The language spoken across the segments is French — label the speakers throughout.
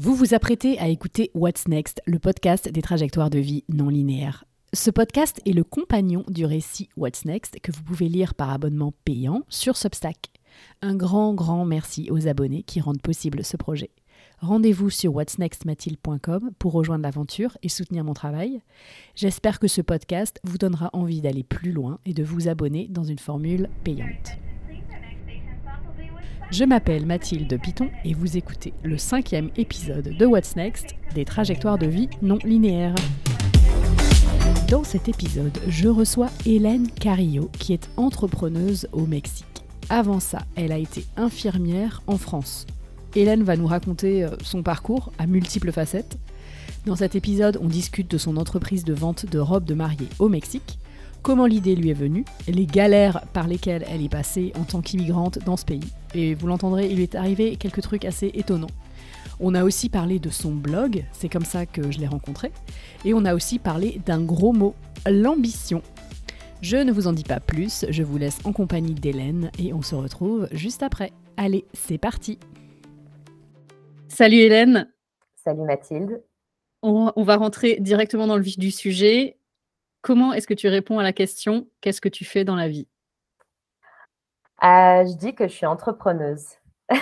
Speaker 1: Vous vous apprêtez à écouter What's Next, le podcast des trajectoires de vie non linéaires. Ce podcast est le compagnon du récit What's Next que vous pouvez lire par abonnement payant sur Substack. Un grand, grand merci aux abonnés qui rendent possible ce projet. Rendez-vous sur whatsnextmathilde.com pour rejoindre l'aventure et soutenir mon travail. J'espère que ce podcast vous donnera envie d'aller plus loin et de vous abonner dans une formule payante. Je m'appelle Mathilde Piton et vous écoutez le cinquième épisode de What's Next, des trajectoires de vie non linéaires. Dans cet épisode, je reçois Hélène Carillo, qui est entrepreneuse au Mexique. Avant ça, elle a été infirmière en France. Hélène va nous raconter euh, son parcours à multiples facettes. Dans cet épisode, on discute de son entreprise de vente de robes de mariée au Mexique, comment l'idée lui est venue, les galères par lesquelles elle est passée en tant qu'immigrante dans ce pays. Et vous l'entendrez, il lui est arrivé quelques trucs assez étonnants. On a aussi parlé de son blog, c'est comme ça que je l'ai rencontré. Et on a aussi parlé d'un gros mot, l'ambition. Je ne vous en dis pas plus, je vous laisse en compagnie d'Hélène et on se retrouve juste après. Allez, c'est parti Salut Hélène
Speaker 2: Salut Mathilde
Speaker 1: on, va rentrer directement dans le vif du sujet. Comment est-ce que tu réponds à la question Qu'est-ce que tu fais dans la vie?
Speaker 2: Euh, Je dis que je suis entrepreneuse.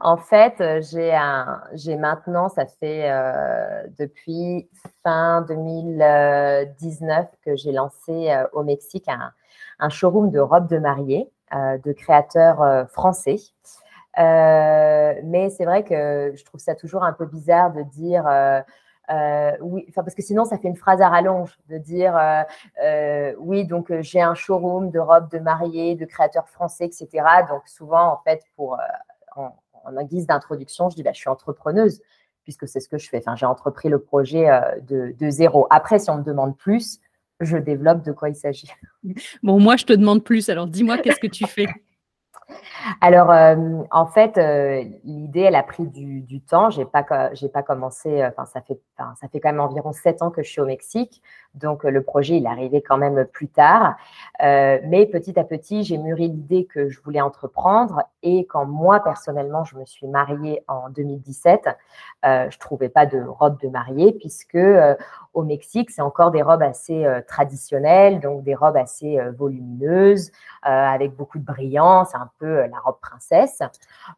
Speaker 2: en fait, euh, j'ai un, maintenant, ça fait euh, depuis fin 2019 que j'ai lancé au Mexique un, showroom de robes de mariée de créateurs français. mais c'est vrai que je trouve ça toujours un peu bizarre de dire euh, oui, enfin parce que sinon ça fait une phrase à rallonge de dire euh, euh, oui donc j'ai un showroom de robes de mariée, de créateurs français, etc. Donc souvent en fait pour en, guise d'introduction je dis bah, je suis entrepreneuse puisque c'est ce que je fais. Enfin j'ai entrepris le projet de, de zéro. Après si on me demande plus, je développe de quoi il s'agit.
Speaker 1: Bon moi je te demande plus. Alors dis-moi qu'est-ce que tu fais?
Speaker 2: Alors, euh, en fait, euh, l'idée, elle a pris du, temps. J'ai pas, pas commencé. Euh, enfin, ça fait, ça fait quand même environ sept ans que je suis au Mexique, donc le projet, il est arrivé quand même plus tard. mais petit à petit, j'ai mûri l'idée que je voulais entreprendre. Et quand moi personnellement, je me suis mariée en 2017, je trouvais pas de robe de mariée puisque au Mexique, c'est encore des robes assez traditionnelles, donc des robes assez volumineuses, avec beaucoup de brillance, peu la robe princesse,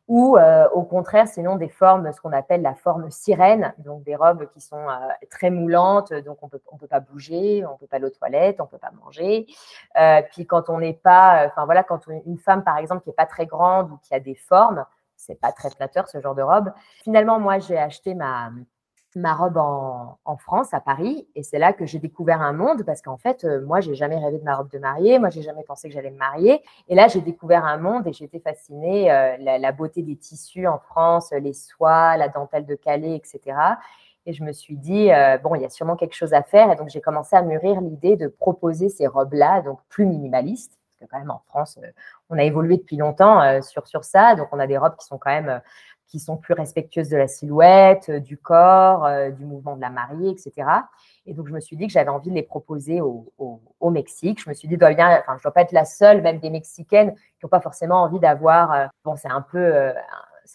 Speaker 2: ou euh, au contraire, sinon des formes, ce qu'on appelle la forme sirène, donc des robes qui sont euh, très moulantes, donc on peut, on peut pas bouger, on peut pas aller aux toilettes, on peut pas manger. Euh, puis quand on n'est pas, enfin voilà, quand une femme par exemple qui est pas très grande ou qui a des formes, c'est pas très flatteur ce genre de robe. Finalement, moi, j'ai acheté ma ma robe en, France, à Paris, et c'est là que j'ai découvert un monde parce qu'en fait, euh, moi, j'ai jamais rêvé de ma robe de mariée, moi, j'ai jamais pensé que j'allais me marier, et là, j'ai découvert un monde et été fascinée, euh, la, beauté des tissus en France, les soies, la dentelle de Calais, etc. Et je me suis dit, euh, bon, il y a sûrement quelque chose à faire, et donc j'ai commencé à mûrir l'idée de proposer ces robes-là, donc plus minimalistes, parce que quand même en France, on a évolué depuis longtemps sur, sur ça, donc on a des robes qui sont quand même qui sont plus respectueuses de la silhouette, euh, du corps, euh, du mouvement de la mariée, etc. Et donc, je me suis dit que j'avais envie de les proposer au, Mexique. Je me suis dit, enfin, je ne dois pas être la seule, même des Mexicaines qui n'ont pas forcément envie d'avoir. Euh, bon, c'est un peu,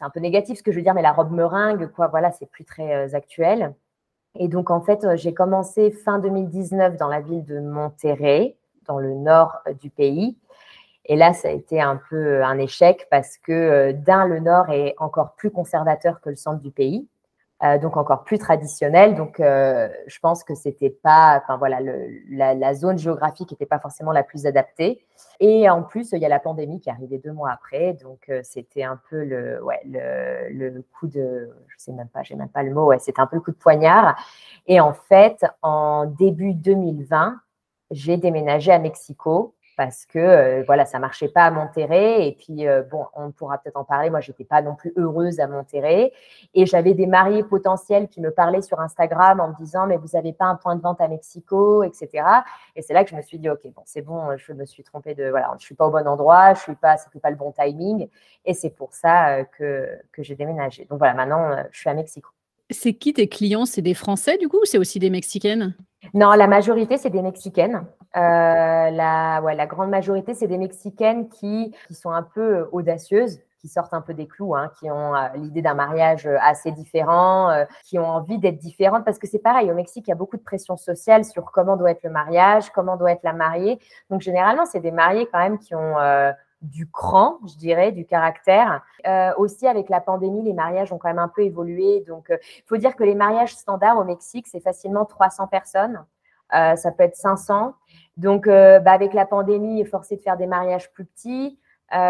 Speaker 2: un peu négatif ce que je veux dire, mais la robe meringue, quoi, voilà, c'est plus très actuel. Et donc, en fait, j'ai commencé fin 2019 dans la ville de Monterrey, dans le nord du pays. Et là, ça a été un peu un échec parce que euh, d'un, le nord est encore plus conservateur que le centre du pays, euh, donc encore plus traditionnel. Donc, euh, je pense que c'était pas, enfin voilà, la, zone géographique n'était pas forcément la plus adaptée. Et en plus, il y a la pandémie qui est arrivée deux mois après, donc c'était un peu le, ouais, le, coup de, je sais même pas, j'ai même pas le mot, c'était un peu le coup de poignard. Et en fait, en début 2020, j'ai déménagé à Mexico parce que euh, voilà, ça marchait pas à Monterrey. Et puis, euh, bon, on pourra peut-être en parler. Moi, j'étais pas non plus heureuse à Monterrey. Et j'avais des mariés potentiels qui me parlaient sur Instagram en me disant, mais vous n'avez pas un point de vente à Mexico, etc. Et c'est là que je me suis dit, OK, bon, c'est bon, je me suis trompée de, voilà, je suis pas au bon endroit, je suis pas, c'était pas le bon timing. Et c'est pour ça euh, que, que j'ai déménagé. Donc voilà, maintenant, je suis à Mexico.
Speaker 1: C'est qui tes clients? C'est des Français du coup ou c'est aussi des Mexicaines?
Speaker 2: Non, la majorité, c'est des Mexicaines. Euh, la, ouais, la grande majorité, c'est des Mexicaines qui, qui sont un peu audacieuses, qui sortent un peu des clous, hein, qui ont l'idée d'un mariage assez différent, qui ont envie d'être différentes, parce que c'est pareil, au Mexique, il y a beaucoup de pression sociale sur comment doit être le mariage, comment doit être la mariée. Donc généralement, c'est des mariés quand même qui ont du cran, je dirais, du caractère. Euh, aussi, avec la pandémie, les mariages ont quand même un peu évolué. Donc, il euh, faut dire que les mariages standards au Mexique, c'est facilement 300 personnes. Euh, ça peut être 500. Donc, bah, avec la pandémie, il est forcé de faire des mariages plus petits.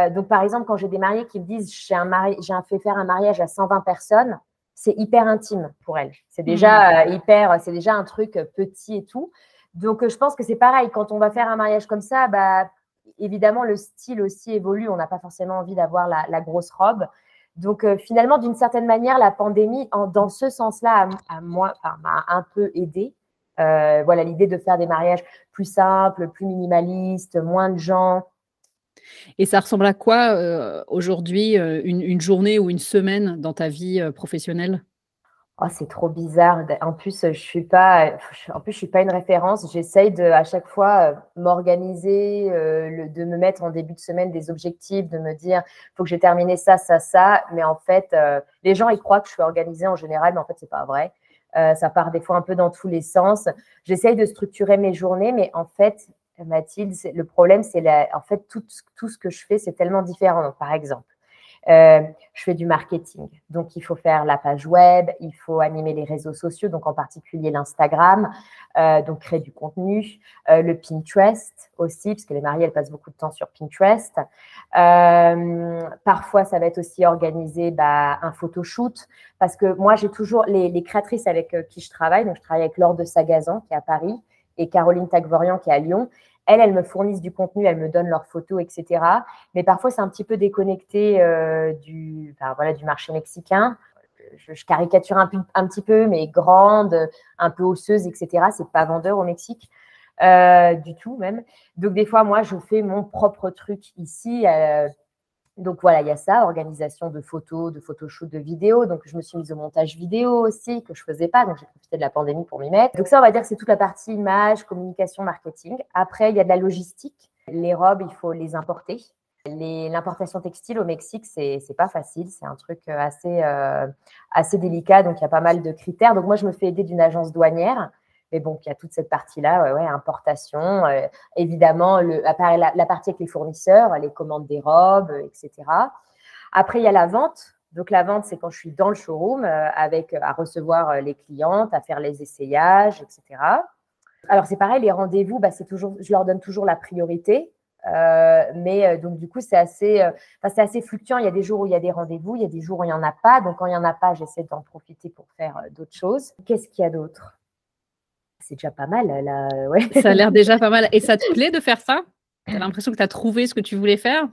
Speaker 2: donc, par exemple, quand j'ai des mariés qui me disent j'ai un mari fait faire un mariage à 120 personnes, c'est hyper intime pour elles. C'est déjà mmh. hyper, c'est déjà un truc petit et tout. Donc, je pense que c'est pareil. Quand on va faire un mariage comme ça, bah, évidemment, le style aussi évolue. On n'a pas forcément envie d'avoir la, grosse robe. Donc, euh, finalement, d'une certaine manière, la pandémie, dans ce sens-là, à, moi, m'a un peu aidé. Euh, voilà, l'idée de faire des mariages plus simples, plus minimalistes, moins de gens.
Speaker 3: Et ça ressemble à quoi euh, aujourd'hui, une, journée ou une semaine dans ta vie professionnelle?
Speaker 2: Oh, c'est trop bizarre. En plus, je suis pas, en plus, je suis pas une référence. J'essaye de, à chaque fois, euh, m'organiser, euh, de me mettre en début de semaine des objectifs, de me dire, faut que j'ai terminé ça, ça, ça. Mais en fait, euh, les gens, ils croient que je suis organisée en général, mais en fait, c'est pas vrai. Ça part des fois un peu dans tous les sens. J'essaye de structurer mes journées, mais en fait, Mathilde, le problème, c'est en fait tout, tout ce que je fais, c'est tellement différent. par exemple, euh, je fais du marketing. Donc, il faut faire la page web, il faut animer les réseaux sociaux, donc en particulier l'Instagram, euh, donc créer du contenu, euh, le Pinterest aussi, parce que les mariées, elles passent beaucoup de temps sur Pinterest. parfois, ça va être aussi organiser bah, un photoshoot, parce que moi, j'ai toujours les, les, créatrices avec qui je travaille, donc je travaille avec Laure de Sagazan, qui est à Paris, Caroline Tagvorian, qui est à Lyon. Elles, me fournissent du contenu, elles me donnent leurs photos, etc. Mais parfois, c'est un petit peu déconnecté euh, du marché mexicain. Je, caricature un, un, petit peu, mais grande, un peu osseuse, etc. C'est pas vendeur au Mexique. Euh, du tout même. Donc des fois, moi, je fais mon propre truc ici. Euh, donc voilà, il y a ça, organisation de photos, de photoshoot, de vidéos. Donc je me suis mise au montage vidéo aussi, que je faisais pas. Donc j'ai profité de la pandémie pour m'y mettre. Donc ça, on va dire c'est toute la partie image, communication, marketing. Après, il y a de la logistique. Les robes, il faut les importer. L'importation textile au Mexique, c'est n'est pas facile. C'est un truc assez, euh, assez délicat. Donc il y a pas mal de critères. Donc moi, je me fais aider d'une agence douanière mais bon, il y a toute cette partie-là, ouais, importation, euh, évidemment, le, la, partie avec les fournisseurs, les commandes des robes, etc. Après, il y a la vente. Donc, la vente, c'est quand je suis dans le showroom euh, avec à recevoir euh, les clientes, à faire les essayages, etc. Alors, c'est pareil, les rendez-vous, bah, toujours, je leur donne toujours la priorité. mais donc du coup c'est assez, c'est assez fluctuant. Il y a des jours où il y a des rendez-vous, il y a des jours où il n'y en a pas. Donc quand il n'y en a pas, j'essaie d'en profiter pour faire d'autres choses. Qu'est-ce qu'il y a d'autre? C'est déjà pas mal. Là, ouais.
Speaker 3: Ça a l'air déjà pas mal. Et ça te plaît de faire ça? Tu as l'impression que tu as trouvé ce que tu voulais faire?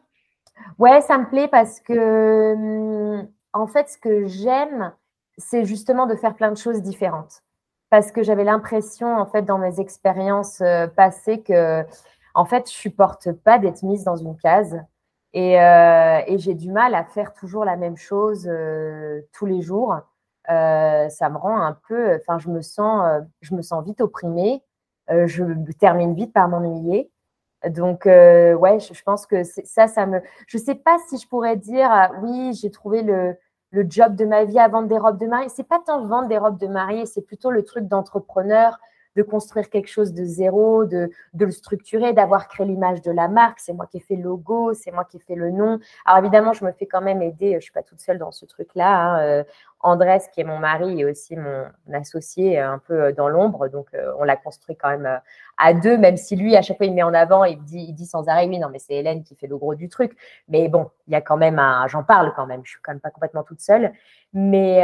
Speaker 2: Ouais, ça me plaît parce que, hum, en fait, ce que j'aime, c'est justement de faire plein de choses différentes. Parce que j'avais l'impression, en fait, dans mes expériences euh, passées, que, en fait, je supporte pas d'être mise dans une case. Et, euh, et j'ai du mal à faire toujours la même chose euh, tous les jours. Euh, ça me rend un peu, enfin, je me sens, euh, je me sens vite opprimée. Euh, je termine vite par m'ennuyer. Donc, ouais, je, pense que ça, ça me. Je sais pas si je pourrais dire, oui, j'ai trouvé le, job de ma vie à vendre des robes de mariée. C'est pas tant vendre des robes de mariée, c'est plutôt le truc d'entrepreneur, de construire quelque chose de zéro, de, le structurer, d'avoir créé l'image de la marque. C'est moi qui ai fait le logo, c'est moi qui ai fait le nom. Alors évidemment, je me fais quand même aider. Je suis pas toute seule dans ce truc-là. Hein. Andrés, qui est mon mari et aussi mon associé euh, un peu euh, dans l'ombre. Donc, euh, on l'a construit quand même à deux, même si lui, à chaque fois, il met en avant il dit, il dit sans arrêt, oui, non, mais c'est Hélène qui fait le gros du truc. Mais bon, il y a quand même un, j'en parle quand même, je suis quand même pas complètement toute seule. Mais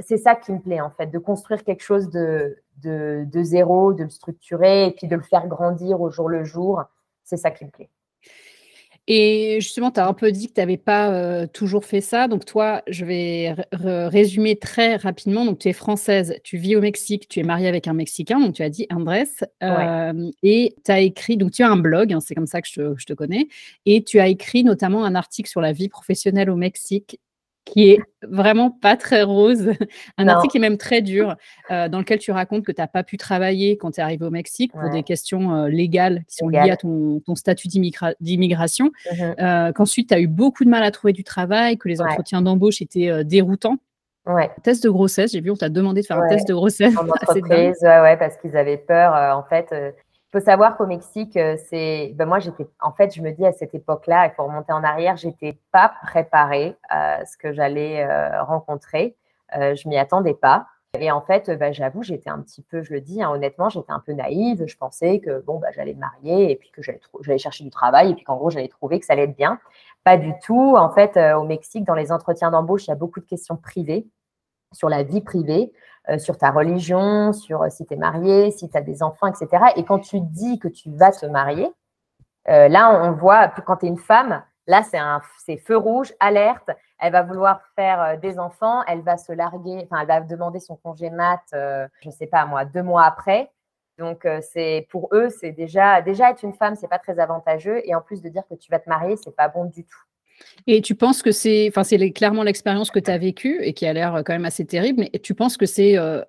Speaker 2: c'est ça qui me plaît, en fait, de construire quelque chose de, de, de zéro, de le structurer et puis de le faire grandir au jour le jour. C'est ça qui me plaît.
Speaker 3: Et justement, tu as un peu dit que tu n'avais pas toujours fait ça. Donc, toi, je vais résumer très rapidement. Donc, tu es française, tu vis au Mexique, tu es mariée avec un Mexicain, donc tu as dit Andrés. et tu as écrit, donc tu as un blog, hein, c'est comme ça que je te, je te, connais. Et tu as écrit notamment un article sur la vie professionnelle au Mexique
Speaker 4: qui est vraiment pas très rose, un article qui est même très dur, euh, dans lequel tu racontes que tu n'as pas pu travailler quand tu es arrivé au Mexique pour des questions euh, légales qui sont liées à ton, statut d'immigration, mmh euh, qu'ensuite tu as eu beaucoup de mal à trouver du travail, que les entretiens d'embauche étaient déroutants.
Speaker 2: Ouais.
Speaker 4: Test de grossesse, j'ai vu, on t'a demandé de faire un test de grossesse.
Speaker 2: En entreprise, ouais, parce qu'ils avaient peur. en fait, faut savoir qu'au Mexique, c'est, ben moi j'étais, en fait, je me dis à cette époque-là, il faut remonter en arrière, j'étais pas préparée à ce que j'allais rencontrer. je m'y attendais pas. Et en fait, ben, j'avoue, j'étais un petit peu, je le dis hein, honnêtement, j'étais un peu naïve. Je pensais que bon, ben, j'allais me marier et puis que j'allais chercher du travail et puis qu'en gros, j'allais trouver que ça allait être bien. Pas du tout. En fait, au Mexique, dans les entretiens d'embauche, il y a beaucoup de questions privées sur la vie privée, euh, sur ta religion, sur euh, si tu es marié, si tu as des enfants, etc. Et quand tu dis que tu vas te marier, euh, là, on voit, quand tu es une femme, là, c'est feu rouge, alerte. Elle va vouloir faire des enfants, elle va se larguer, enfin, elle va demander son congé mat, je ne sais pas moi, deux mois après. Donc, c'est pour eux, c'est déjà, déjà être une femme, c'est pas très avantageux. Et en plus de dire que tu vas te marier, c'est pas bon du tout.
Speaker 4: Et tu penses que c'est, enfin, c'est clairement l'expérience que tu as vécue et qui a l'air quand même assez terrible, mais tu penses que c'est, euh,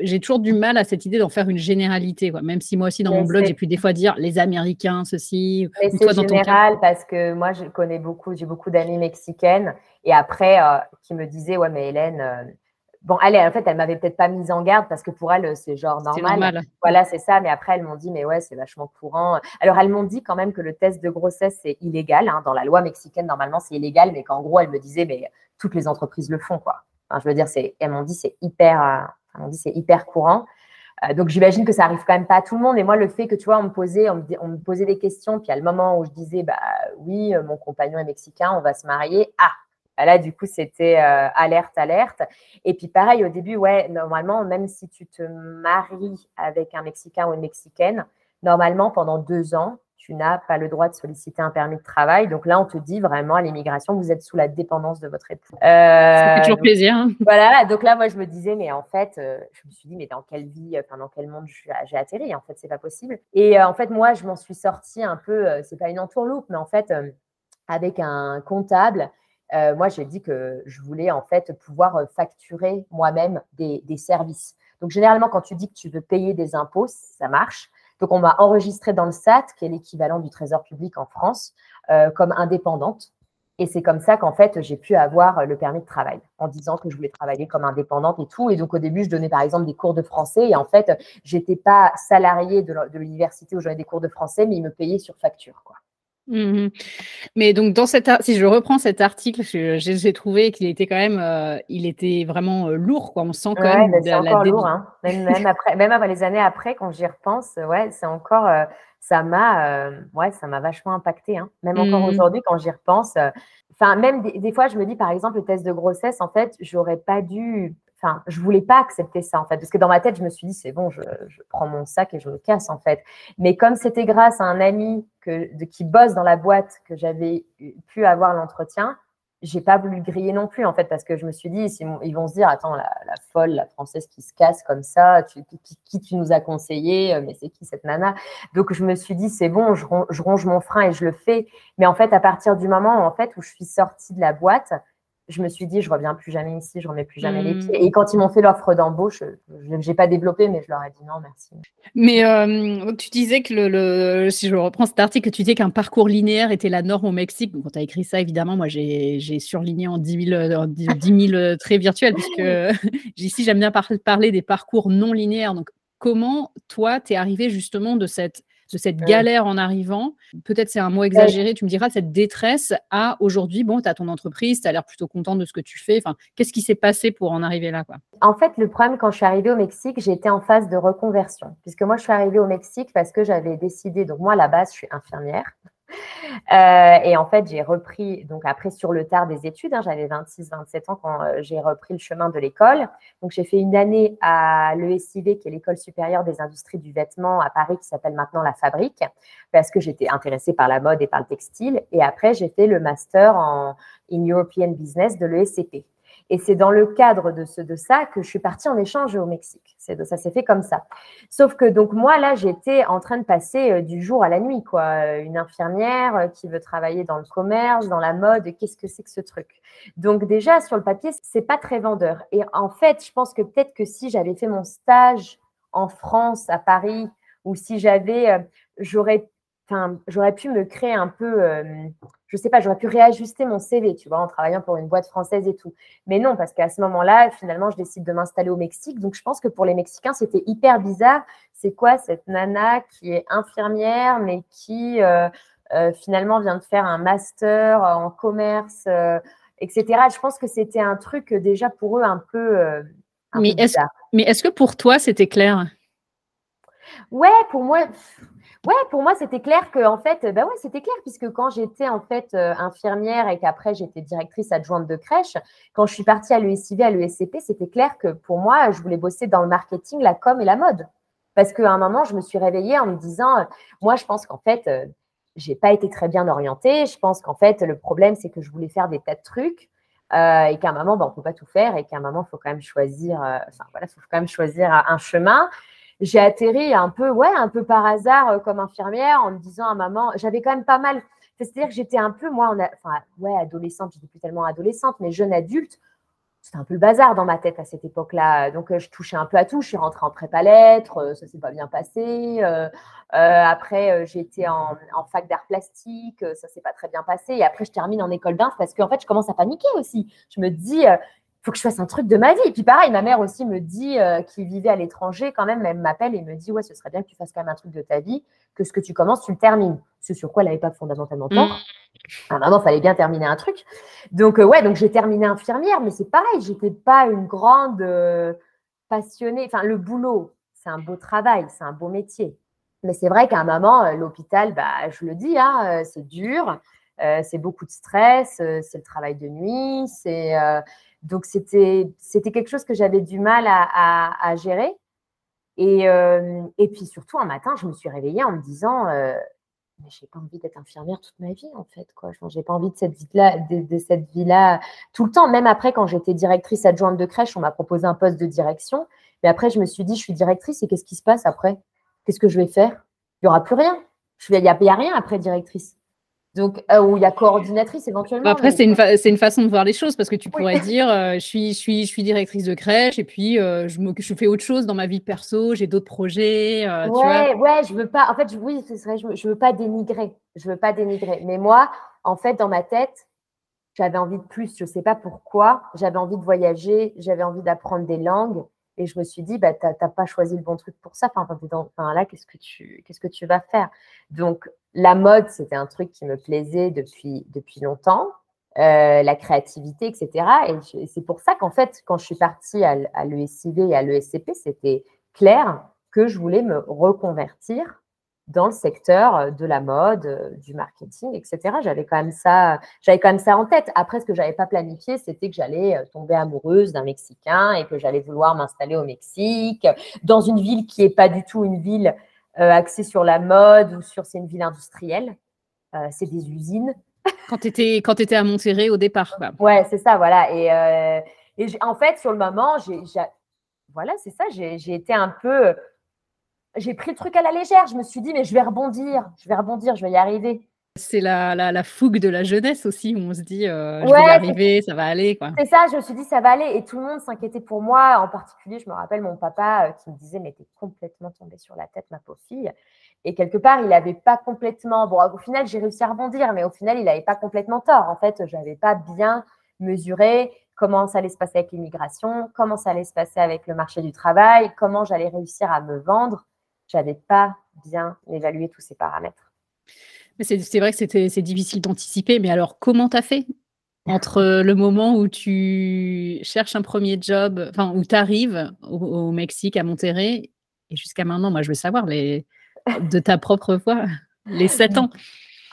Speaker 4: j'ai toujours du mal à cette idée d'en faire une généralité, quoi. même si moi aussi dans mon blog, j'ai pu des fois dire les Américains, ceci.
Speaker 2: Mais c'est général parce que moi, je connais beaucoup, j'ai beaucoup d'amis mexicaines et après euh, qui me disaient, ouais, mais Hélène, euh, Bon, elle, en fait, elle m'avait peut-être pas mise en garde parce que pour elle, c'est genre normal. Voilà, c'est ça. Mais après, elles m'ont dit, mais ouais, c'est vachement courant. Alors, elles m'ont dit quand même que le test de grossesse, c'est illégal. Hein. Dans la loi mexicaine, normalement, c'est illégal, mais qu'en gros, elles me disaient, mais toutes les entreprises le font, quoi. Enfin, je veux dire, c'est, elles m'ont dit, c'est hyper, euh, elles m'ont dit, c'est hyper courant. Euh, donc, j'imagine que ça arrive quand même pas à tout le monde. Et moi, le fait que, tu vois, on me posait, on me, on me posait des questions, puis à le moment où je disais, bah oui, mon compagnon est mexicain, on va se marier. Ah, là, du coup, c'était euh, alerte, alerte. Et puis, pareil, au début, ouais, normalement, même si tu te maries avec un Mexicain ou une Mexicaine, normalement, pendant deux ans, tu n'as pas le droit de solliciter un permis de travail. Donc là, on te dit vraiment à l'immigration, vous êtes sous la dépendance de votre époux.
Speaker 4: Euh, ça fait toujours plaisir. Hein.
Speaker 2: Voilà. Donc là, moi, je me disais, mais en fait, euh, je me suis dit, mais dans quelle vie, enfin, dans quel monde j'ai atterri En fait, c'est pas possible. Et en fait, moi, je m'en suis sortie un peu, c'est pas une entourloupe, mais en fait, avec un comptable euh, moi, j'ai dit que je voulais en fait pouvoir euh, facturer moi-même des, services. Donc, généralement, quand tu dis que tu veux payer des impôts, ça marche. Donc, on m'a enregistré dans le SAT, qui est l'équivalent du Trésor public en France, euh, comme indépendante. Et c'est comme ça qu'en fait, j'ai pu avoir le permis de travail en disant que je voulais travailler comme indépendante et tout. Et donc, au début, je donnais par exemple des cours de français. Et en fait, j'étais pas salariée de l'université où j'avais des cours de français, mais ils me payaient sur facture. Quoi.
Speaker 4: Mmh Mais donc dans cet si je reprends cet article, j'ai trouvé qu'il était quand même, euh, il était vraiment euh, lourd, quoi. On sent quand même
Speaker 2: c'est encore lourd, hein. Même, après, même après les années après, quand j'y repense, ouais, c'est encore, euh, ça m'a, ouais, ça m'a vachement impacté, hein. Même encore mmh aujourd'hui, quand j'y repense, enfin, même des, des, fois, je me dis, par exemple, le test de grossesse, en fait, j'aurais pas dû enfin, je voulais pas accepter ça en fait, parce que dans ma tête, je me suis dit c'est bon, je, prends mon sac et je me casse en fait. Mais comme c'était grâce à un ami de, qui bosse dans la boîte que j'avais pu avoir l'entretien, j'ai pas voulu griller non plus en fait, parce que je me suis dit ils vont se dire attends la, folle, la française qui se casse comme ça, tu, qui, tu nous as conseillé, euh, mais c'est qui cette nana? Donc je me suis dit c'est bon, je, je ronge mon frein et je le fais. Mais en fait, à partir du moment en fait où je suis sortie de la boîte je me suis dit, je reviens plus jamais ici, je remets plus jamais les hmm. pieds. Et quand ils m'ont fait l'offre d'embauche, je n'ai pas développé, mais je leur ai dit non, merci.
Speaker 4: Mais euh, tu disais que, le, si je reprends cet article, tu disais qu'un parcours linéaire était la norme au Mexique. quand tu as écrit ça, évidemment, moi, j'ai surligné en 10 000, 10 traits virtuels, puisque ici, j'aime bien parler des parcours non linéaires. Donc, comment, toi, tu es arrivé justement de cette de cette galère en arrivant, peut-être c'est un mot exagéré, tu me diras, cette détresse à aujourd'hui, bon, tu as ton entreprise, tu as l'air plutôt content de ce que tu fais. Enfin, qu'est-ce qui s'est passé pour en arriver là quoi?
Speaker 2: En fait, le problème, quand je suis arrivée au Mexique, j'étais en phase de reconversion, puisque moi, je suis arrivée au Mexique parce que j'avais décidé, donc moi, à la base, je suis infirmière. Euh, et en fait, j'ai repris, donc après sur le tard des études, hein, j'avais 26-27 ans quand euh, j'ai repris le chemin de l'école. Donc j'ai fait une année à l'ESIV, qui est l'école supérieure des industries du vêtement à Paris, qui s'appelle maintenant La Fabrique, parce que j'étais intéressée par la mode et par le textile. Et après, j'ai fait le master en in European Business de l'ESCP. Et c'est dans le cadre de, ce, de ça que je suis partie en échange au Mexique. Ça s'est fait comme ça. Sauf que donc moi, là, j'étais en train de passer euh, du jour à la nuit. quoi. Une infirmière euh, qui veut travailler dans le commerce, dans la mode, qu'est-ce que c'est que ce truc? Donc déjà, sur le papier, c'est pas très vendeur. Et en fait, je pense que peut-être que si j'avais fait mon stage en France, à Paris, ou si j'avais, euh, j'aurais j'aurais pu me créer un peu, euh, je sais pas, j'aurais pu réajuster mon CV, tu vois, en travaillant pour une boîte française et tout. Mais non, parce qu'à ce moment-là, finalement, je décide de m'installer au Mexique. Donc, je pense que pour les Mexicains, c'était hyper bizarre. C'est quoi cette nana qui est infirmière, mais qui euh, euh, finalement vient de faire un master en commerce, etc. Je pense que c'était un truc déjà pour eux un peu.
Speaker 3: Un mais est-ce que pour toi, c'était clair?
Speaker 2: Ouais, pour moi, Ouais, pour moi, c'était clair que, en fait, bah ouais, c'était clair, puisque quand j'étais en fait euh, infirmière et qu'après j'étais directrice adjointe de crèche, quand je suis partie à l'ESIV, à l'ESCP, c'était clair que pour moi, je voulais bosser dans le marketing, la com et la mode. Parce qu'à un moment, je me suis réveillée en me disant, euh, moi, je pense qu'en fait, euh, j'ai pas été très bien orientée. Je pense qu'en fait, le problème, c'est que je voulais faire des tas de trucs. et qu'à un moment, bah, on ne peut pas tout faire et qu'à un moment, il faut quand même choisir, enfin voilà, faut quand même choisir un chemin j'ai atterri un peu, ouais, un peu par hasard euh, comme infirmière en me disant à maman, j'avais quand même pas mal. C'est-à-dire que j'étais un peu, moi, enfin, ouais, adolescente, j'étais plus tellement adolescente, mais jeune adulte, c'était un peu le bazar dans ma tête à cette époque-là. Donc, euh, je touchais un peu à tout. Je suis rentrée en prépa lettres, euh, ça s'est pas bien passé. après, été en, en, fac d'art plastique, ça s'est pas très bien passé. Et après, je termine en école d'art parce qu'en fait, je commence à paniquer aussi. Je me dis, faut que je fasse un truc de ma vie. Et puis pareil, ma mère aussi me dit euh, qu'il vivait à l'étranger, quand même, elle m'appelle et me dit ouais, ce serait bien que tu fasses quand même un truc de ta vie, que ce que tu commences, tu le termines. Ce sur quoi elle n'avait pas fondamentalement tort. Mm. À un moment, il fallait bien terminer un truc. Donc euh, ouais, donc j'ai terminé infirmière, mais c'est pareil, j'étais pas une grande euh, passionnée. Enfin, le boulot, c'est un beau travail, c'est un beau métier. Mais c'est vrai qu'à un moment, l'hôpital, bah, je le dis, hein, c'est dur, c'est beaucoup de stress, c'est le travail de nuit, c'est donc, c'était quelque chose que j'avais du mal à, gérer. Et, euh, et, puis surtout, un matin, je me suis réveillée en me disant euh, Mais j'ai pas envie d'être infirmière toute ma vie, en fait. Je n'ai pas envie de cette vie-là, de, cette vie-là tout le temps. Même après, quand j'étais directrice adjointe de crèche, on m'a proposé un poste de direction. Mais après, je me suis dit Je suis directrice et qu'est-ce qui se passe après? Qu'est-ce que je vais faire? Il n'y aura plus rien. Il n'y a, rien après directrice. Donc, euh, où il y a coordinatrice éventuellement.
Speaker 3: Après, c'est une, une, façon de voir les choses parce que tu pourrais dire euh, je, suis, je, suis, je suis directrice de crèche et puis euh, je, je fais autre chose dans ma vie perso, j'ai d'autres projets.
Speaker 2: ouais, ouais, je veux pas. En fait, oui, c'est vrai, je, je veux pas dénigrer. Je veux pas dénigrer. Mais moi, en fait, dans ma tête, j'avais envie de plus. Je sais pas pourquoi. J'avais envie de voyager, j'avais envie d'apprendre des langues. Et je me suis dit, bah, tu n'as pas choisi le bon truc pour ça. Enfin, enfin là, qu'est-ce que tu, qu'est-ce que tu vas faire? Donc, la mode, c'était un truc qui me plaisait depuis, depuis longtemps. Euh, la créativité, etc. Et c'est pour ça qu'en fait, quand je suis partie à l'ESIV et à l'ESCP, c'était clair que je voulais me reconvertir dans le secteur euh, de la mode, euh, du marketing, etc. J'avais quand même ça, j'avais quand même ça en tête. Après, ce que j'avais pas planifié, c'était que j'allais euh, tomber amoureuse d'un Mexicain et que j'allais vouloir m'installer au Mexique, dans une ville qui est pas du tout une ville axée sur la mode ou sur c'est une ville industrielle. c'est des usines.
Speaker 3: Quand tu étais, quand étais à Monterrey au départ.
Speaker 2: Quoi. Ouais, c'est ça, voilà. Et, et en fait, sur le moment, j'ai, voilà, c'est ça, j'ai été un peu j'ai pris le truc à la légère. Je me suis dit, mais je vais rebondir, je vais rebondir, je vais y arriver.
Speaker 3: C'est la, la, fougue de la jeunesse aussi, où on se dit, euh, je vais y arriver, ça va aller.
Speaker 2: C'est ça, je me suis dit, ça va aller. Et tout le monde s'inquiétait pour moi. En particulier, je me rappelle mon papa euh, qui me disait, mais t'es complètement tombée sur la tête, ma pauvre fille. Et quelque part, il n'avait pas complètement. Bon, au final, j'ai réussi à rebondir, mais au final, il n'avait pas complètement tort. En fait, je n'avais pas bien mesuré comment ça allait se passer avec l'immigration, comment ça allait se passer avec le marché du travail, comment j'allais réussir à me vendre n'avais pas bien évalué tous ces paramètres.
Speaker 3: C'est vrai que c'est difficile d'anticiper, mais alors comment tu as fait entre le moment où tu cherches un premier job, enfin où tu arrives au, Mexique, à Monterrey, et jusqu'à maintenant, moi je veux savoir les, de ta propre voix, les sept ans.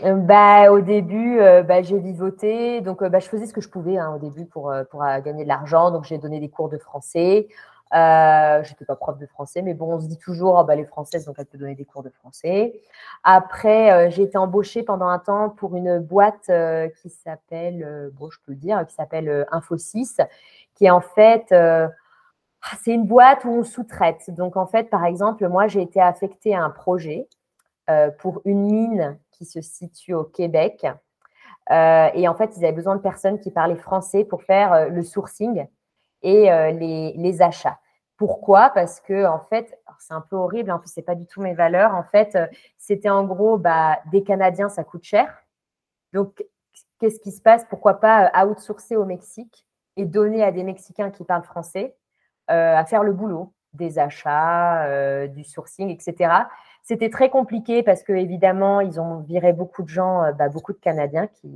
Speaker 2: Euh, bah, au début, euh, bah, j'ai vivoté. Donc, euh, bah, je faisais ce que je pouvais hein, au début pour, pour gagner de l'argent. Donc, j'ai donné des cours de français. Euh, je n'étais pas prof de français, mais bon, on se dit toujours, oh, bah, les donc elle peut donner des cours de français. Après, euh, j'ai été embauchée pendant un temps pour une boîte euh, qui s'appelle, bon, je peux dire, qui s'appelle Info6, qui est en fait, c'est une boîte où on sous-traite. Donc, en fait, par exemple, moi, j'ai été affectée à un projet pour une mine qui se situe au Québec. et en fait, ils avaient besoin de personnes qui parlaient français pour faire le sourcing et les, achats. Pourquoi? Parce que en fait, c'est un peu horrible. En plus, c'est pas du tout mes valeurs. En fait, c'était en gros, bah, des Canadiens, ça coûte cher. Donc, qu'est-ce qui se passe? Pourquoi pas euh, outsourcer au Mexique et donner à des Mexicains qui parlent français euh, à faire le boulot des achats, euh, du sourcing, etc. C'était très compliqué parce que évidemment, ils ont viré beaucoup de gens, bah, beaucoup de Canadiens qui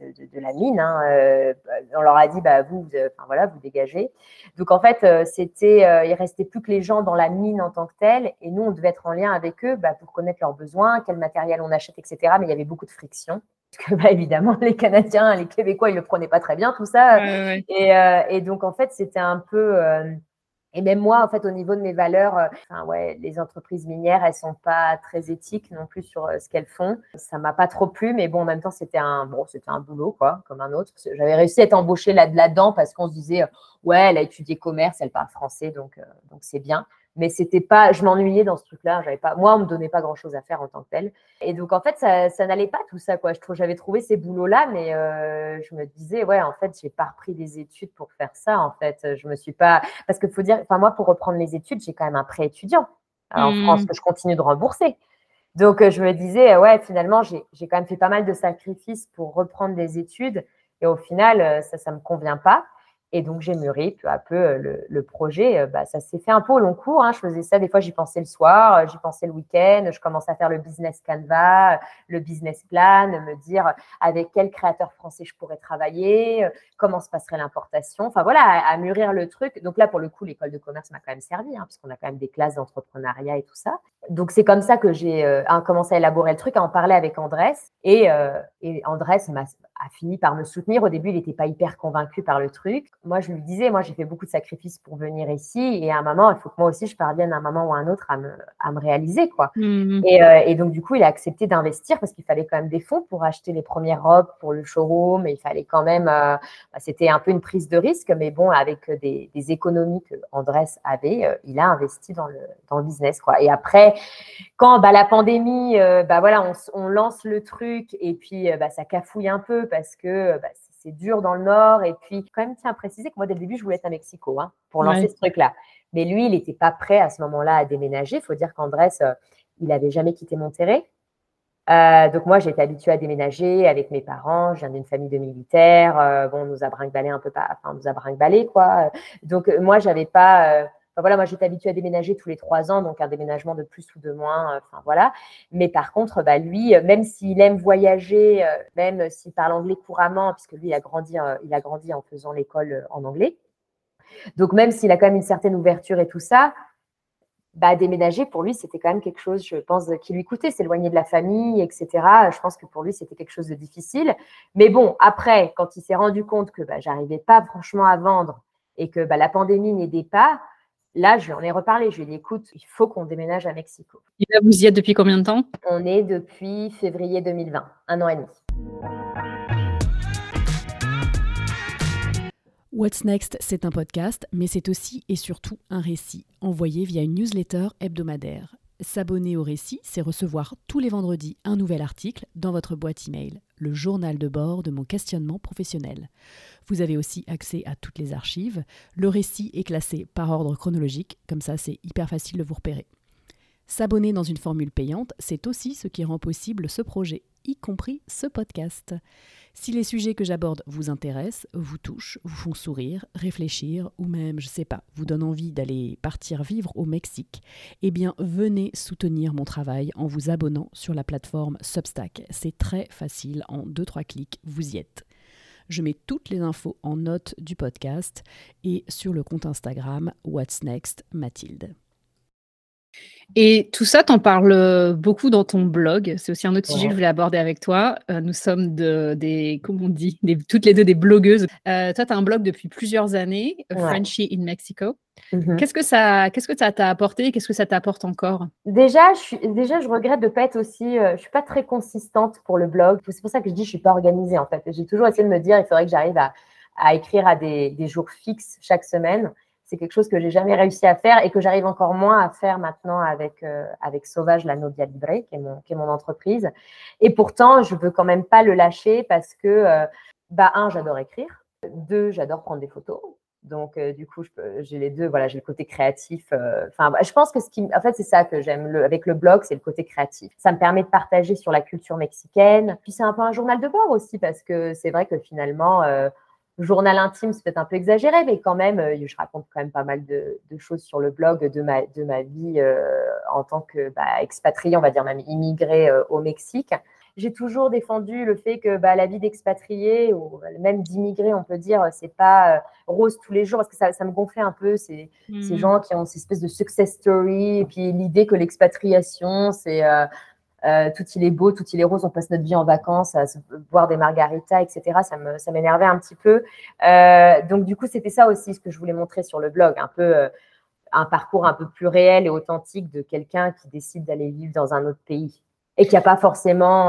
Speaker 2: de, la mine. Hein, on leur a dit, bah, vous, voilà, vous dégagez. Donc en fait, c'était, il restait plus que les gens dans la mine en tant que telle, et nous, on devait être en lien avec eux bah, pour connaître leurs besoins, quel matériel on achète, etc. Mais il y avait beaucoup de friction. Parce que, bah, évidemment, les Canadiens, les Québécois, ils le prenaient pas très bien, tout ça. Euh, et, donc, en fait, c'était un peu. Euh, et même moi, en fait, au niveau de mes valeurs, euh, enfin, ouais, les entreprises minières, elles sont pas très éthiques non plus sur ce qu'elles font. Ça m'a pas trop plu, mais bon, en même temps, c'était un, bon, c'était un boulot, quoi, comme un autre. J'avais réussi à être embauchée là-dedans parce qu'on se disait, ouais, elle a étudié commerce, elle parle français, donc, donc c'est bien mais c'était pas, je m'ennuyais dans ce truc-là. J'avais pas, moi, on me donnait pas grand-chose à faire en tant que tel. Et donc en fait, ça, ça n'allait pas tout ça, quoi. Je trouve, j'avais trouvé ces boulots-là, mais euh, je me disais, ouais, en fait, j'ai pas repris des études pour faire ça. En fait, je me suis pas, parce qu'il faut dire, enfin moi, pour reprendre les études, j'ai quand même un prêt étudiant en mmh. France que je continue de rembourser. Donc je me disais, ouais, finalement, j'ai quand même fait pas mal de sacrifices pour reprendre des études, et au final, ça, ça me convient pas. Et donc, j'ai mûri peu à peu euh, le, projet. Euh, bah, ça s'est fait un peu au long cours. Hein. Je faisais ça, des fois, j'y pensais le soir, euh, j'y pensais le week-end. Je commençais à faire le business canvas, le business plan, me dire avec quel créateur français je pourrais travailler, comment se passerait l'importation. Enfin, voilà, à, mûrir le truc. Donc là, pour le coup, l'école de commerce m'a quand même servi, hein, puisqu'on a quand même des classes d'entrepreneuriat et tout ça. Donc, c'est comme ça que j'ai commencé à élaborer le truc, à en parler avec Andrés. Et, et Andrés a fini par me soutenir. Au début, il n'était pas hyper convaincu par le truc. Moi, je lui disais, moi, j'ai fait beaucoup de sacrifices pour venir ici. Et à un moment, il faut que moi aussi, je parvienne à un moment ou à un autre à me, à me réaliser. quoi. Mmh. Euh, et, donc, du coup, il a accepté d'investir parce qu'il fallait quand même des fonds pour acheter les premières robes pour le showroom. Et il fallait quand même. Euh, bah, c'était un peu une prise de risque. Mais bon, avec des, économies que Andrés avait, euh, il a investi dans le, dans le business. quoi. Et après, quand bah, la pandémie, bah, voilà, on, on, lance le truc et puis bah, ça cafouille un peu parce que bah, c'est dur dans le nord. Et puis, quand même, tiens à préciser que moi, dès le début, je voulais être à Mexico hein, pour lancer ce truc-là. Mais lui, il n'était pas prêt à ce moment-là à déménager. Il faut dire qu'Andrés, euh, il n'avait jamais quitté Monterrey. Euh, donc moi, j'étais habituée à déménager avec mes parents. Je viens d'une famille de militaires. Euh, bon, on nous a brinque-ballé un peu, pas, enfin, on nous a brinque-ballé, quoi. Donc moi, j'avais pas voilà, moi j'étais habituée à déménager tous les trois ans, donc un déménagement de plus ou de moins, euh, enfin voilà. Mais par contre, bah, lui, euh, même s'il aime voyager, euh, même s'il parle anglais couramment, puisque lui il a grandi, il a grandi en faisant l'école en anglais. Donc même s'il a quand même une certaine ouverture et tout ça, bah, déménager pour lui c'était quand même quelque chose, je pense, qui lui coûtait, s'éloigner de la famille, etc. Je pense que pour lui c'était quelque chose de difficile. Mais bon, après, quand il s'est rendu compte que bah, j'arrivais pas franchement à vendre et que bah, la pandémie n'aidait pas, Là, je lui en ai reparlé. Je lui ai dit, écoute, il faut qu'on déménage à Mexico.
Speaker 1: Et là, vous y êtes depuis combien de temps?
Speaker 2: On est depuis février 2020, un an et demi.
Speaker 1: What's Next, c'est un podcast, mais c'est aussi et surtout un récit envoyé via une newsletter hebdomadaire. S'abonner au récit, c'est recevoir tous les vendredis un nouvel article dans votre boîte email, le journal de bord de mon questionnement professionnel. Vous avez aussi accès à toutes les archives. Le récit est classé par ordre chronologique, comme ça c'est hyper facile de vous repérer. S'abonner dans une formule payante, c'est aussi ce qui rend possible ce projet, y compris ce podcast. Si les sujets que j'aborde vous intéressent, vous touchent, vous font sourire, réfléchir, ou même, je sais pas, vous donnent envie d'aller partir vivre au Mexique, eh bien venez soutenir mon travail en vous abonnant sur la plateforme Substack. C'est très facile, en 2-3 clics, vous y êtes. Je mets toutes les infos en note du podcast et sur le compte Instagram What's Next Mathilde. Et tout ça, t'en parles beaucoup dans ton blog. C'est aussi un autre sujet que je voulais aborder avec toi. Euh, nous sommes de, des, comment on dit, toutes les deux des blogueuses. Euh, toi, tu as un blog depuis plusieurs années, Frenchy in Mexico. Mmh qu'est-ce que ça, qu'est-ce que ça t'a apporté? Qu'est-ce que ça t'apporte encore?
Speaker 2: Déjà, je suis, déjà, je regrette de pas être aussi. Euh, je suis pas très consistante pour le blog. C'est pour ça que je dis, je suis pas organisée en fait. J'ai toujours essayé de me dire, il faudrait que j'arrive à à écrire à des, des jours fixes chaque semaine. C'est quelque chose que j'ai jamais réussi à faire et que j'arrive encore moins à faire maintenant avec, euh, avec Sauvage, la Novia Libre, qui est, mon, qui est mon entreprise. Et pourtant, je veux quand même pas le lâcher parce que, euh, bah, un, j'adore écrire. Deux, j'adore prendre des photos. Donc, euh, du coup, j'ai les deux. Voilà, j'ai le côté créatif. Enfin, bah, je pense que ce qui, en fait, c'est ça que j'aime le, avec le blog, c'est le côté créatif. Ça me permet de partager sur la culture mexicaine. Puis c'est un peu un journal de bord aussi parce que c'est vrai que finalement, journal intime, c'est peut-être un peu exagéré, mais quand même, euh, je raconte quand même pas mal de, choses sur le blog de ma, de ma vie euh, en tant que bah, expatriée, on va dire même immigrée euh, au Mexique. J'ai toujours défendu le fait que bah, la vie d'expatrié ou même d'immigré, on peut dire, c'est pas rose tous les jours parce que ça, ça me gonflait un peu ces, ces, mmh. gens qui ont ces espèces de success story et puis l'idée que l'expatriation, c'est euh, tout il est beau, tout il est rose, on passe notre vie en vacances à boire des margaritas, etc. Ça m'énervait un petit peu. Euh, donc du coup, c'était ça aussi ce que je voulais montrer sur le blog, un peu euh, un parcours un peu plus réel et authentique de quelqu'un qui décide d'aller vivre dans un autre pays et qui n'a pas forcément,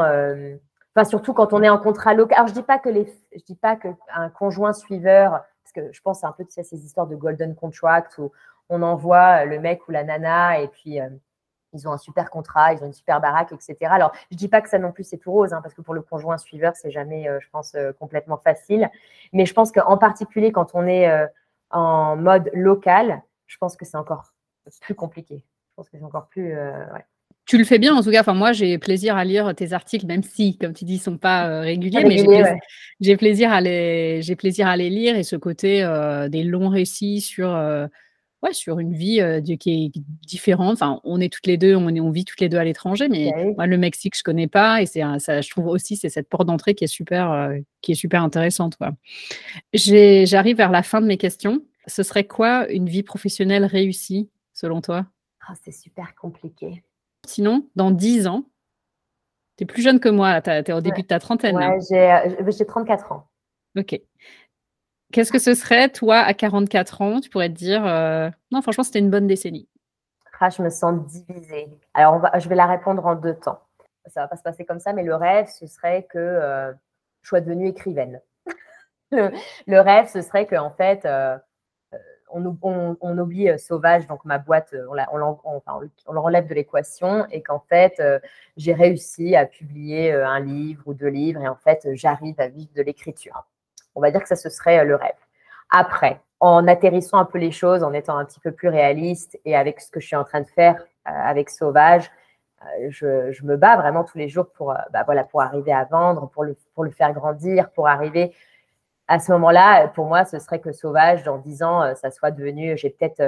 Speaker 2: enfin surtout quand on est en contrat local. Alors je dis que je dis pas qu'un conjoint suiveur, parce que je pense un peu de ces histoires de golden contract où on envoie le mec ou la nana et puis ils ont un super contrat, ils ont une super baraque, etc. Alors, je dis pas que ça non plus c'est tout rose, hein, parce que pour le conjoint suiveur, c'est jamais, euh, je pense, euh, complètement facile. Mais je pense qu'en particulier quand on est euh, en mode local, je pense que c'est encore plus compliqué. Je pense que c'est encore plus.
Speaker 4: Tu le fais bien, en tout cas. Enfin, moi, j'ai plaisir à lire tes articles, même si, comme tu dis, ils ne sont pas réguliers, mais j'ai plaisir, à les, j'ai plaisir à les lire et ce côté des longs récits sur ouais, sur une vie qui est différente. Enfin, on est toutes les deux, on, est, on vit toutes les deux à l'étranger, mais bah moi, le Mexique, je connais pas, et c'est ça, je trouve aussi, c'est cette porte d'entrée qui est super, qui est super intéressante. J'arrive vers la fin de mes questions. Ce serait quoi une vie professionnelle réussie, selon toi?
Speaker 2: Ah, C'est super compliqué.
Speaker 4: Sinon, dans 10 ans, tu es plus jeune que moi, tu es au début de ta trentaine.
Speaker 2: Ouais, j'ai 34 ans.
Speaker 4: Ok. Qu'est-ce que ce serait, toi, à 44 ans Tu pourrais te dire, euh, non, franchement, c'était une bonne décennie.
Speaker 2: Ah, je me sens divisée. Alors, je vais la répondre en deux temps. Ça ne va pas se passer comme ça, mais le rêve, ce serait que euh, je sois devenue écrivaine. le, rêve, ce serait qu'en fait, euh, on, oublie Sauvage, donc ma boîte, on l'enlève de l'équation et qu'en fait, j'ai réussi à publier un livre ou deux livres et en fait, j'arrive à vivre de l'écriture. On va dire que ça, ce serait euh, le rêve. Après, en atterrissant un peu les choses, en étant un petit peu plus réaliste et avec ce que je suis en train de faire euh, avec Sauvage, euh, je, me bats vraiment tous les jours pour, bah, voilà, pour arriver à vendre, pour le, pour le faire grandir, pour arriver à ce moment-là. Pour moi, ce serait que Sauvage, dans dix ans, ça soit devenu, j'ai peut-être,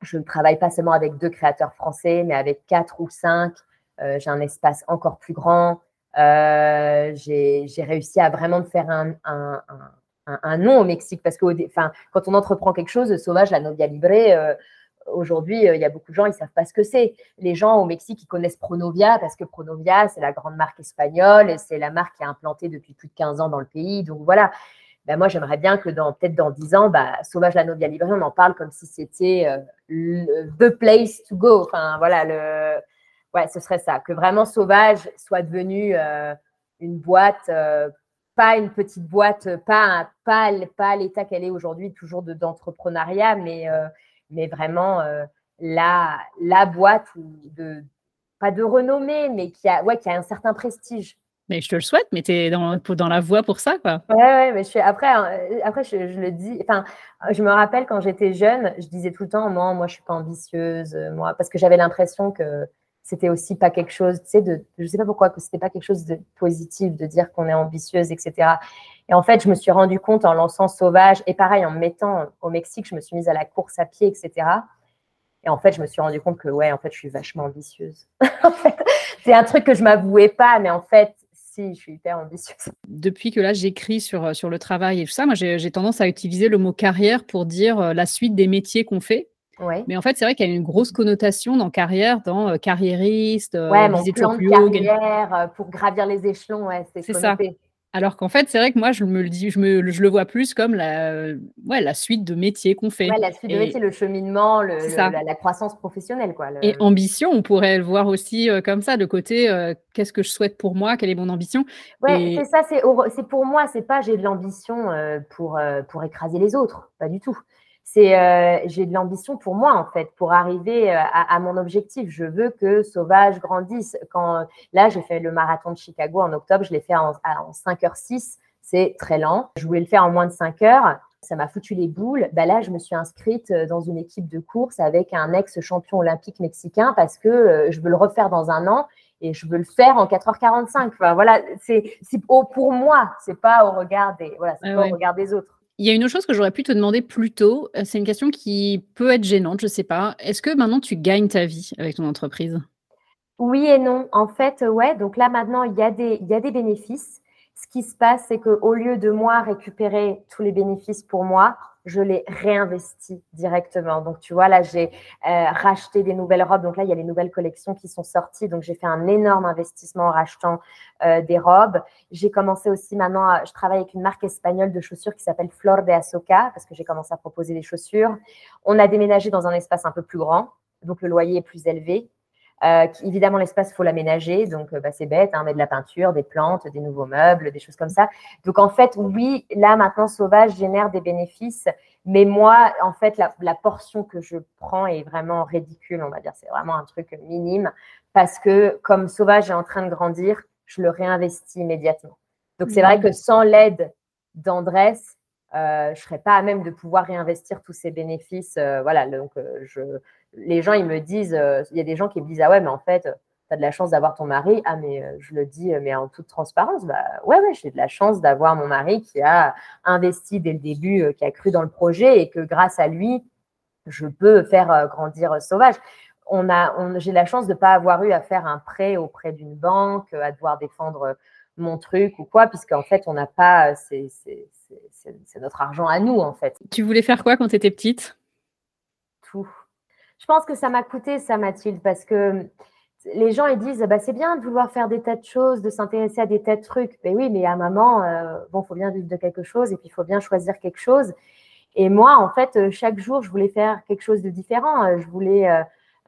Speaker 2: je ne travaille pas seulement avec deux créateurs français, mais avec quatre ou cinq. j'ai un espace encore plus grand. Euh, j'ai réussi à vraiment me faire un, nom au Mexique parce que quand on entreprend quelque chose, Sauvage, la Novia Libre, euh, aujourd'hui, euh, il y a beaucoup de gens, ils ne savent pas ce que c'est. Les gens au Mexique, ils connaissent Pronovia parce que Pronovia, c'est la grande marque espagnole et c'est la marque qui est implantée depuis plus de 15 ans dans le pays. Donc voilà. Ben moi, j'aimerais bien que peut-être dans 10 ans, bah, Sauvage la Novia Libre, on en parle comme si c'était the place to go. Enfin, voilà, le, ouais, ce serait ça. Que vraiment Sauvage soit devenu euh, une boîte, euh, pas une petite boîte, pas, pas, pas l'état qu'elle est aujourd'hui, toujours d'entrepreneuriat, mais, euh, mais vraiment la, la boîte de, pas de renommée, mais qui a, ouais, qui a un certain prestige.
Speaker 4: Mais je te le souhaite, mais tu es dans, dans la voie pour ça, quoi.
Speaker 2: Ouais, ouais, mais je suis, après, hein, après je, le dis, enfin, je me rappelle quand j'étais jeune, je disais tout le temps, non, moi, je suis pas ambitieuse, moi, parce que j'avais l'impression que c'était aussi pas quelque chose, tu sais, de, je sais pas pourquoi, que c'était pas quelque chose de positif de dire qu'on est ambitieuse, etc. Et en fait, je me suis rendu compte en lançant Sauvage, et pareil, en me mettant au Mexique, je me suis mise à la course à pied, etc. Et en fait, je me suis rendu compte que, ouais, en fait, je suis vachement ambitieuse. c'est un truc que je m'avouais pas, mais en fait, si, je suis hyper ambitieuse.
Speaker 4: Depuis que là, j'écris sur, sur le travail et tout ça, moi, j'ai tendance à utiliser le mot carrière pour dire euh, la suite des métiers qu'on fait. Mais en fait, c'est vrai qu'il y a une grosse connotation dans carrière, dans euh, carrièriste,
Speaker 2: euh, ouais, mon plan de carrière euh, pour gravir les échelons, ouais, c'est
Speaker 4: ça.
Speaker 3: Alors qu'en fait, c'est vrai que moi, je me le dis, je, me, je le vois plus comme la, ouais, la suite de métiers qu'on fait.
Speaker 2: Ouais, la suite de métiers, le cheminement, le, la, croissance professionnelle. Quoi,
Speaker 3: Et ambition, on pourrait le voir aussi euh, comme ça, de côté, qu'est-ce que je souhaite pour moi, quelle est mon ambition?
Speaker 2: Ouais, c'est ça, c'est pour moi, c'est pas j'ai de l'ambition pour, pour écraser les autres, pas du tout c'est euh, j'ai de l'ambition pour moi en fait pour arriver euh, à, mon objectif. Je veux que Sauvage grandisse. Quand là j'ai fait le marathon de Chicago en octobre, je l'ai fait en, en 5h06, c'est très lent. Je voulais le faire en moins de 5 heures. Ça m'a foutu les boules. Bah là, je me suis inscrite euh, dans une équipe de course avec un ex-champion olympique mexicain parce que je veux le refaire dans un an et je veux le faire en 4h45. Enfin, voilà, c'est pour moi, c'est pas au regard des voilà, c'est pas au regard des autres.
Speaker 3: Il y a une autre chose que j'aurais pu te demander plus tôt. Euh, c'est une question qui peut être gênante, je ne sais pas. Est-ce que maintenant tu gagnes ta vie avec ton entreprise?
Speaker 2: Oui et non. En fait, ouais. Donc là, maintenant, il y a des bénéfices. Ce qui se passe, c'est qu'au lieu de moi récupérer tous les bénéfices pour moi, je les réinvestis directement. Donc, tu vois, là, j'ai euh, racheté des nouvelles robes. Donc là, il y a les nouvelles collections qui sont sorties. Donc, j'ai fait un énorme investissement en rachetant euh, des robes. J'ai commencé aussi maintenant, je travaille avec une marque espagnole de chaussures qui s'appelle Flor de Asoca parce que j'ai commencé à proposer des chaussures. On a déménagé dans un espace un peu plus grand. Donc, le loyer est plus élevé. Euh, évidemment, l'espace, il faut l'aménager. Donc, euh, bah, c'est bête, hein, met de la peinture, des plantes, des nouveaux meubles, des choses comme ça. Donc, en fait, oui, là, maintenant, Sauvage génère des bénéfices. Mais moi, en fait, la, la portion que je prends est vraiment ridicule, on va dire. C'est vraiment un truc minime. Parce que comme Sauvage est en train de grandir, je le réinvestis immédiatement. Donc, c'est vrai mmh. que sans l'aide d'Andrés, euh, je ne serais pas à même de pouvoir réinvestir tous ces bénéfices. Euh, voilà, donc euh, je, les gens, ils me disent, il y a des gens qui me disent, ah ouais, mais en fait, tu as de la chance d'avoir ton mari. Ah, mais je le dis, mais en toute transparence, bah ouais, ouais, j'ai de la chance d'avoir mon mari qui a investi dès le début, qui a cru dans le projet et que grâce à lui, je peux faire grandir Sauvage. On a, on, j'ai la chance de ne pas avoir eu à faire un prêt auprès d'une banque, à devoir défendre mon truc ou quoi, puisqu'en fait, on n'a pas, c'est, c'est notre argent à nous, en fait.
Speaker 3: Tu voulais faire quoi quand tu étais petite?
Speaker 2: Tout. Je pense que ça m'a coûté ça, Mathilde, parce que les gens ils disent bah, c'est bien de vouloir faire des tas de choses, de s'intéresser à des tas de trucs. Mais oui, mais à maman, euh, bon, faut bien vivre de quelque chose et puis il faut bien choisir quelque chose. Et moi, en fait, chaque jour, je voulais faire quelque chose de différent. Je voulais euh,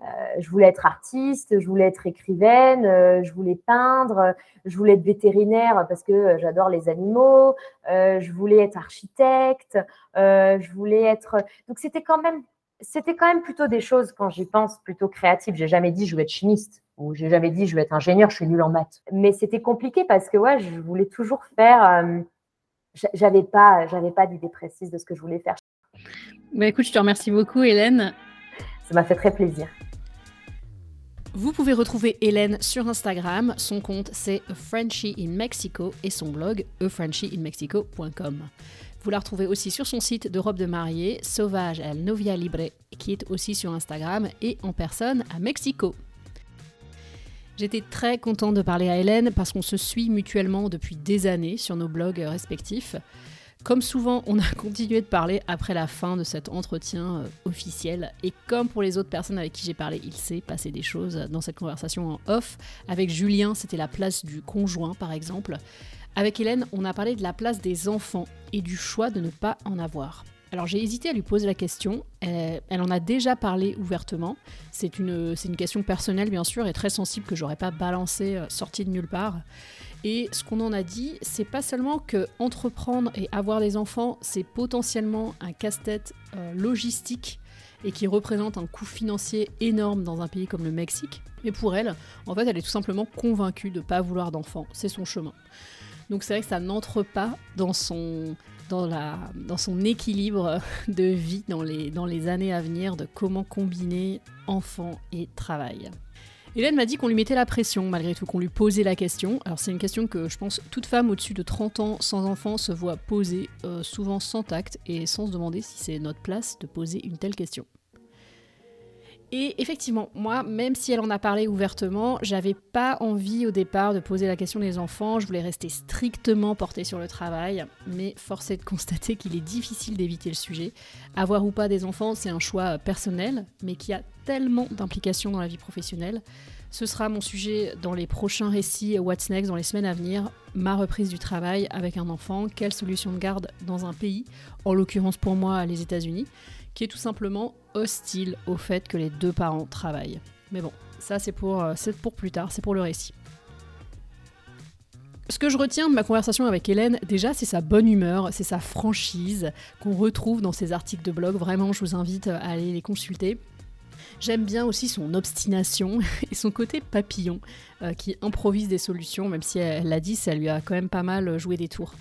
Speaker 2: euh, je voulais être artiste, je voulais être écrivaine, euh, je voulais peindre, je voulais être vétérinaire parce que j'adore les animaux, euh, je voulais être architecte, je voulais être. Donc c'était quand même, c'était quand même plutôt des choses quand j'y pense plutôt créatives. J'ai jamais dit je veux être chimiste ou j'ai jamais dit je veux être ingénieur, je suis nulle en maths. Mais c'était compliqué parce que ouais, je voulais toujours faire. j'avais pas, j'avais pas d'idée précise de ce que je voulais faire.
Speaker 3: Bah écoute, je te remercie beaucoup, Hélène.
Speaker 2: Ça m'a fait très plaisir.
Speaker 3: Vous pouvez retrouver Hélène sur Instagram. Son compte c'est Frenchy in Mexico et son blog efrenchyinmexico.com. Vous la retrouvez aussi sur son site de robe de mariée, Sauvage El Novia Libre, qui est aussi sur Instagram et en personne à Mexico. J'étais très contente de parler à Hélène parce qu'on se suit mutuellement depuis des années sur nos blogs respectifs. Comme souvent, on a continué de parler après la fin de cet entretien euh, officiel. Et comme pour les autres personnes avec qui j'ai parlé, il s'est passé des choses dans cette conversation en off. Avec Julien, c'était la place du conjoint, par exemple. Avec Hélène, on a parlé de la place des enfants et du choix de ne pas en avoir. Alors j'ai hésité à lui poser la question. Elle, en a déjà parlé ouvertement. C'est une, une question personnelle, bien sûr, et très sensible que j'aurais pas balancé euh, sortie de nulle part. Et ce qu'on en a dit, c'est pas seulement que entreprendre et avoir des enfants, c'est potentiellement un casse-tête euh, logistique et qui représente un coût financier énorme dans un pays comme le Mexique. Mais pour elle, en fait, elle est tout simplement convaincue de ne pas vouloir d'enfants. C'est son chemin. Donc c'est vrai que ça n'entre pas dans son, équilibre de vie dans les, années à venir de comment combiner enfants et travail. Hélène m'a dit qu'on lui mettait la pression, malgré tout, qu'on lui posait la question. Alors c'est une question que je pense toute femme au-dessus de 30 ans sans enfant se voit poser, euh, souvent sans tact et sans se demander si c'est notre place de poser une telle question. Et effectivement, moi, même si elle en a parlé ouvertement, j'avais pas envie au départ de poser la question des enfants. Je voulais rester strictement portée sur le travail. Mais force est de constater qu'il est difficile d'éviter le sujet. Avoir ou pas des enfants, c'est un choix personnel, mais qui a tellement d'implications dans la vie professionnelle. Ce sera mon sujet dans les prochains récits What's Next dans les semaines à venir. Ma reprise du travail avec un enfant, quelle solution de garde dans un pays, en l'occurrence pour moi les États-Unis qui est tout simplement hostile au fait que les deux parents travaillent. Mais bon, ça c'est pour, euh, pour plus tard, c'est pour le récit. Ce que je retiens de ma conversation avec Hélène, déjà, c'est sa bonne humeur, c'est sa franchise qu'on retrouve dans ses articles de blog. Vraiment, je vous invite à aller les consulter. J'aime bien aussi son obstination et son côté papillon, euh, qui improvise des solutions, même si elle l'a dit, ça lui a quand même pas mal joué des tours.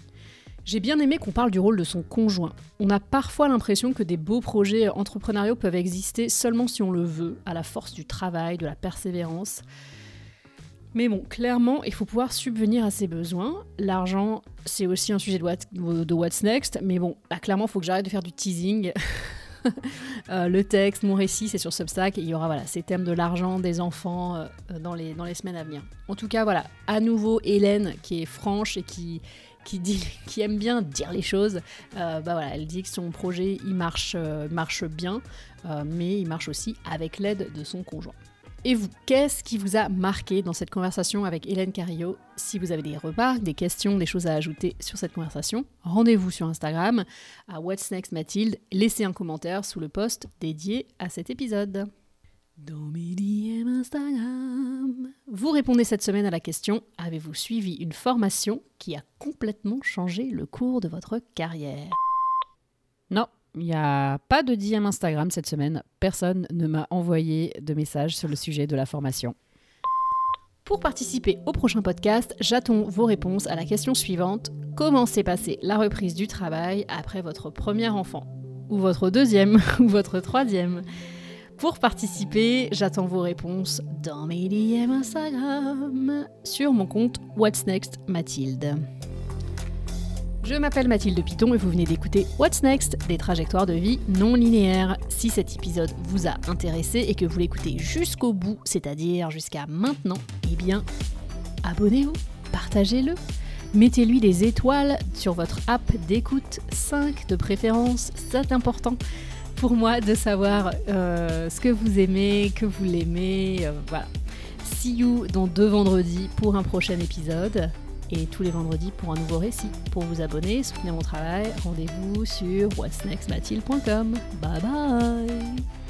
Speaker 3: J'ai bien aimé qu'on parle du rôle de son conjoint. On a parfois l'impression que des beaux projets entrepreneuriaux peuvent exister seulement si on le veut, à la force du travail, de la persévérance. Mais bon, clairement, il faut pouvoir subvenir à ses besoins. L'argent, c'est aussi un sujet de, What's Next, mais bon, là, clairement, il faut que j'arrête de faire du teasing. Euh, le texte, mon récit, c'est sur Substack et il y aura voilà, ces thèmes de l'argent, des enfants euh, dans, les, dans les semaines à venir. En tout cas, voilà, à nouveau, Hélène qui est franche et qui, qui, dit, qui aime bien dire les choses, euh, bah voilà, elle dit que son projet il marche, euh, marche bien, euh, mais il marche aussi avec l'aide de son conjoint. Et vous, qu'est-ce qui vous a marqué dans cette conversation avec Hélène Carillo Si vous avez des remarques, des questions, des choses à ajouter sur cette conversation, rendez-vous sur Instagram à What's Next Mathilde, laissez un commentaire sous le post dédié à cet épisode. Dans mes DM Instagram. Vous répondez cette semaine à la question Avez-vous suivi une formation qui a complètement changé le cours de votre carrière? Non, il n'y a pas de DM Instagram cette semaine. Personne ne m'a envoyé de message sur le sujet de la formation. Pour participer au prochain podcast, j'attends vos réponses à la question suivante. Comment s'est passée la reprise du travail après votre premier enfant? Ou votre deuxième Ou votre troisième? Pour participer, j'attends vos réponses dans mes DM Instagram sur mon compte What's Next Mathilde. Je m'appelle Mathilde Piton et vous venez d'écouter What's Next, des trajectoires de vie non linéaires. Si cet épisode vous a intéressé et que vous l'écoutez jusqu'au bout, c'est-à-dire jusqu'à maintenant, eh bien, abonnez-vous, partagez-le. Mettez-lui des étoiles sur votre app d'écoute, 5 de préférence, c'est important pour moi de savoir euh, ce que vous aimez, que vous l'aimez. Euh, voilà. See you dans deux vendredis pour un prochain épisode et tous les vendredis pour un nouveau récit. Pour vous abonner, soutenir mon travail, rendez-vous sur whatsnextmathilde.com. Bye bye